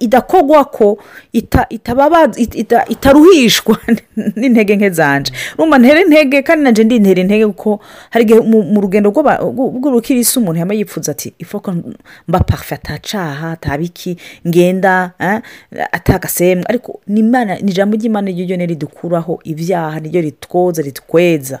idakogwa ko itaruhishwa n'intege nke zanje rumva ntera intege kandi nanjye ndintera intege kuko hari igihe mu rugendo rw'ubukirisi umuntu yaba yipfuza ati ifoko mba parufe atacaha atabiki ngenda atagasembu ariko ni ijambo ry'imana ryo ni ridukuraho ibyaha niryo ritwoza ritwedza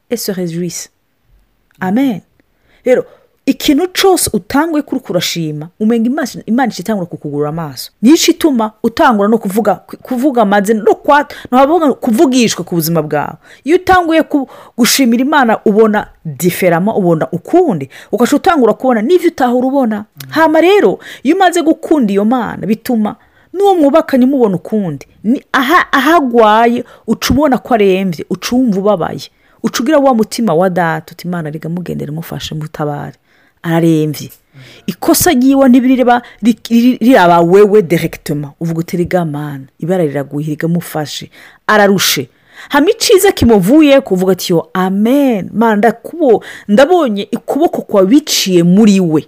et se réjouissent amen rero ikintu cyose utangwe kuri kurashima umenya imana itangura kukugurura amaso nyinshi ituma utangura no kuvuga kuvuga amazina no kwata kuvugishwa ku buzima bwawe iyo utanguye gushimira imana ubona diferama ubona ukundi ugaca utangura kubona n'ibyo utahura ubona hama rero iyo umaze gukunda iyo mana bituma n'uwo mwubakanye umubona ukundi ahagwaye uca ubona ko arembye uca wumva ubabaye ucugira wa mutima wa data uti imana rigamugendera mugendera umufashe mutabare ararembye ikosa ryiwe ntibiririba riraba wewe deregitoma uvuga uti rigamana ibara riraguye rigamufashe ararushe hama iciza kimuvuye kuvuga ati yo amen manda kubo ndabonye ukuboko kwa biciye muri we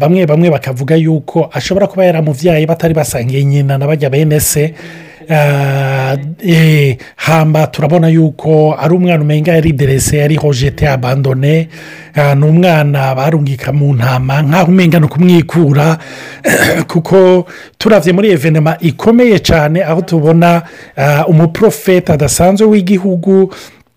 bamwe bamwe bakavuga yuko ashobora kuba yaramubyaye batari basangiye nyina na bajya bene se hamba turabona yuko ari umwana umenya yari derese yariho jete abandone ni umwana barungika mu ntama nk'aho umenya ni kumwikura kuko turabye muri evenema ikomeye cyane aho tubona umuprofeta adasanzwe w'igihugu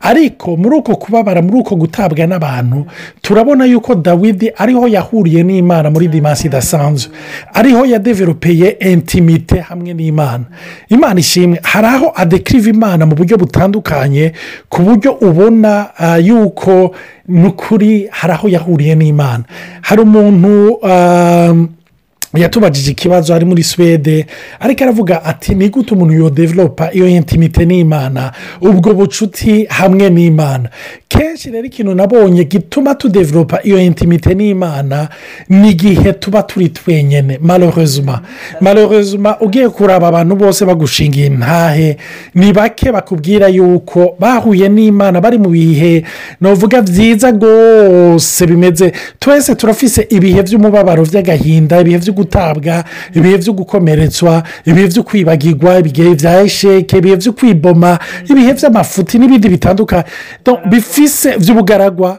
ariko muri uko kubabara muri uko gutabwa n'abantu turabona yuko dawidi ariho yahuriye n'imana muri dimansi idasanzwe ariho yadeveropeye intimite hamwe n'imana imana ishima rimwe hari aho adekiriva imana mu buryo butandukanye ku buryo ubona ah, yuko ni ukuri hari aho yahuriye n'imana hari umuntu uh, yatubajije ikibazo ari muri Swede ariko aravuga ati ni gute umuntu yodeveropa iyo intimite n'imana ubwo bucuti hamwe n'imana kenshi rero ikintu nabonye gituma tudeveropa iyo intimite n'imana ni igihe tuba turi twenyine marorezuma marorezuma ugiye kuraba abantu bose bagushinga intahe ni bake bakubwira yuko bahuye n'imana bari mu bihe navuga byiza rwose bimeze twese turafise ibihe by'umubabaro by'agahinda ibihe byo gutabwa ibihe byo gukomeretswa ibihe byo kwibagirwa ibihe bya esheke ibihe byo kwiboma ibihe by'amafuti n'ibindi bitandukanye bifise by'ubugaragwa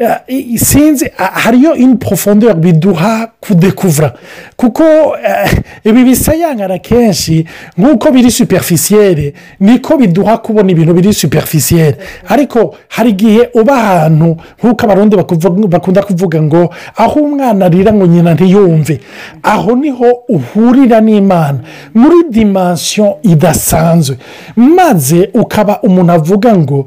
euh, sinzi hariyo impfufundo biduha kudekuvura kuko euh, ibi bisa bisayangana kenshi nk'uko biri superifisiyeri niko biduha kubona ibintu biri superifisiyeri ariko hari igihe uba ahantu nk'uko abarundi bakunda bakunda kuvuga ngo aho umwana arira ngo nyina ntiyumve aho niho uhurira n'imana muri dimansiyo idasanzwe maze ukaba umuntu avuga ngo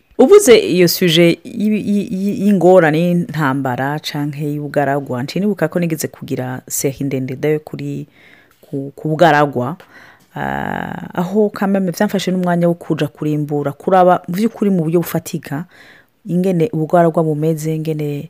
ubuze iyo suje y'ingorane y'intambara cyangwa y'ubugaragwa nibuka ko nigeze kugira sehi ndende yo kuri ku bugaragwa ah, aho kamembe byamfashe n'umwanya wo kuja kurimbura kuraba mu by'ukuri mu buryo bufatika ingene ubugaragwa bumeze ingene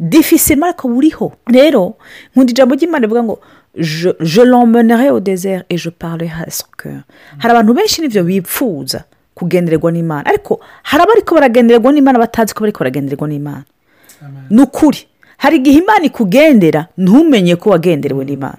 defise marako buriho rero nkunda ijambo ry'imana rivuga ngo je, je l'emmenerai au désert et je parlerai à son cœur mm. hari abantu benshi n'ibyo bipfuza kugendererwa n'imana ariko hari abari ko baragendererwa n'imana batazi ko bari baragendererwa n'imana ni ukuri hari igihe imana ikugendera ntumenye ko wagenderewe n'imana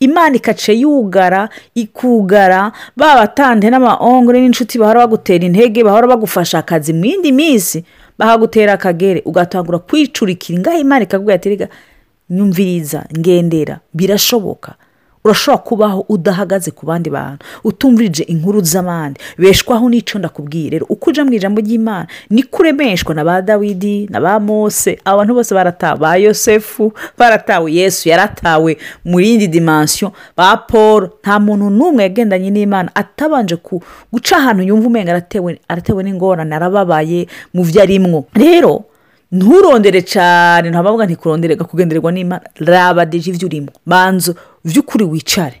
imana ikace yugara ikugara babatande n'amahongore n'inshuti bahora bagutera intege bahora bagufasha akazi mu yindi minsi bahagutera akagere ugatangura kwicurikira ingahe imana ikagura yaterega nyumviriza ngendera birashoboka urashobora kubaho udahagaze ku bandi bantu utumvirije inkuru z'abandi beshwaho n'icyo ndakubwiye rero uko ujya mu ijambo ry'imana niko uremeshwa na ba dawidi na ba mose abantu bose baratawe ba yosefu baratawe yesu yaratawe mu yindi dimansiyo ba paul nta muntu n'umwe yagendanye n'imana atabanje guca ahantu yumva umenya aratewe n'ingorane arababaye mu byo arimwo rero nturondere cyane ntababwa ntikurondere kugendererwa n'imana raba deje ibyo urimo banza by'ukuri wicare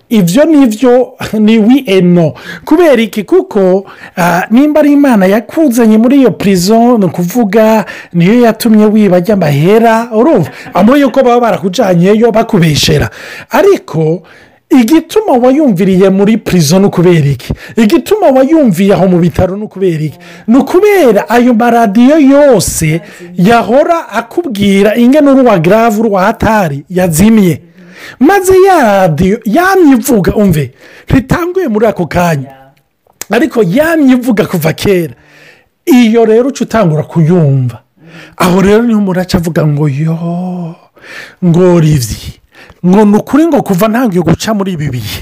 ibyo nibyo ni wi eno kubera iki kuko eh, nimba ari imana yakuzanye muri iyo purizo ni ukuvuga niyo yatumye wibajya amahera urumva amwe yuko baba barakujanyeyo bakubeshera ariko igituma wayumviriye muri purizo ni ukubera iki igituma wayumviye aho mu bitaro ni ukubera iki ni ukubera ayo maradiyo yose yahora akubwira ingano uruwa garave uruwa hatari yazimye maze ya radiyo yamye ivuga umve ntitanguye muri ako kanya ariko yamye ivuga kuva kera iyo rero uca utangura kuyumva aho rero niho muraca avuga ngo yo ngo rivyi ngo ni ukuri ngo kuva ntabwo guca muri ibi bihe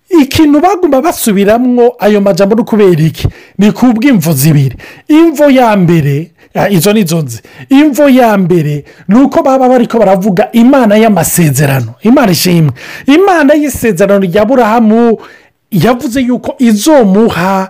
ikintu baguma basubiramwo ayo majambo no kubera iki ni ku zibiri imvo ya mbere ah, izo ni izo imvo ya mbere ni uko baba bari ko baravuga imana y'amasezerano imana ishimwe imana y'isezerano rya burahamu yavuze yuko izomuha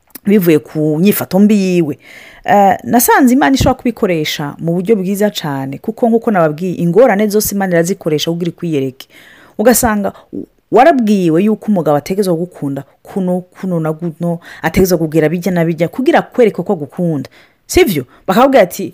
bivuye ku nyifato mbi yiwe eh, nasanze imana ishobora kubikoresha mu buryo bwiza cyane kuko nk'uko nababwiye ingorane zose imana irazikoresha ubwo iri kwiyereke ugasanga warabwiwe yuko umugabo ategeza gukunda kuno kuno na guno ategeza kubwira bijya na bijya kugira akwereke ko agukundankunda sibyo bakabwira ati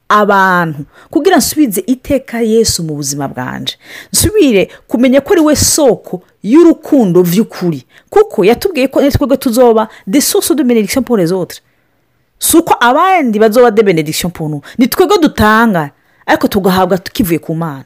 abantu kugira nsubize iteka yesu mu buzima bwanjye nsubire kumenya ko ari we soko y'urukundo by'ukuri kuko yatubwiye ko twebwe tuzoba de soso de benediction pour les si uko abandi bazoba de benediction pour nous ni twebwe dutanga ariko tugahabwa tukivuye ku mana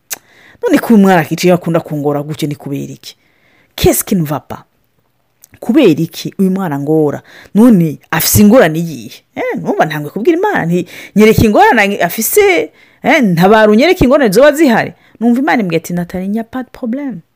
none kuba umwana akicaye akunda kungora gutyo ni kubera iki kesike nuvapa kubera iki uyu mwana ngora none afise ingorane iyihe eh, numva ntangwe kubwira imana nyereka ingorane afise Eh, ntabara unyereke ingorane ziba zihari numva imana imbwira ati natari nyapati porobulemu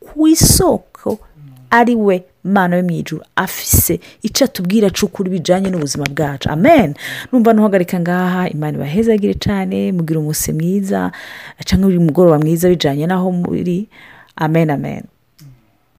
ku isoko ari we mwana we mu ijoro afise icyo atubwira cy'ukuri bijyanye n'ubuzima bwacu amen numva ntuhagarika ngaha imana ibahezagire cyane mubwira umunsi mwiza cyangwa uyu mugoroba mwiza bijyanye n'aho muri Amén, amén.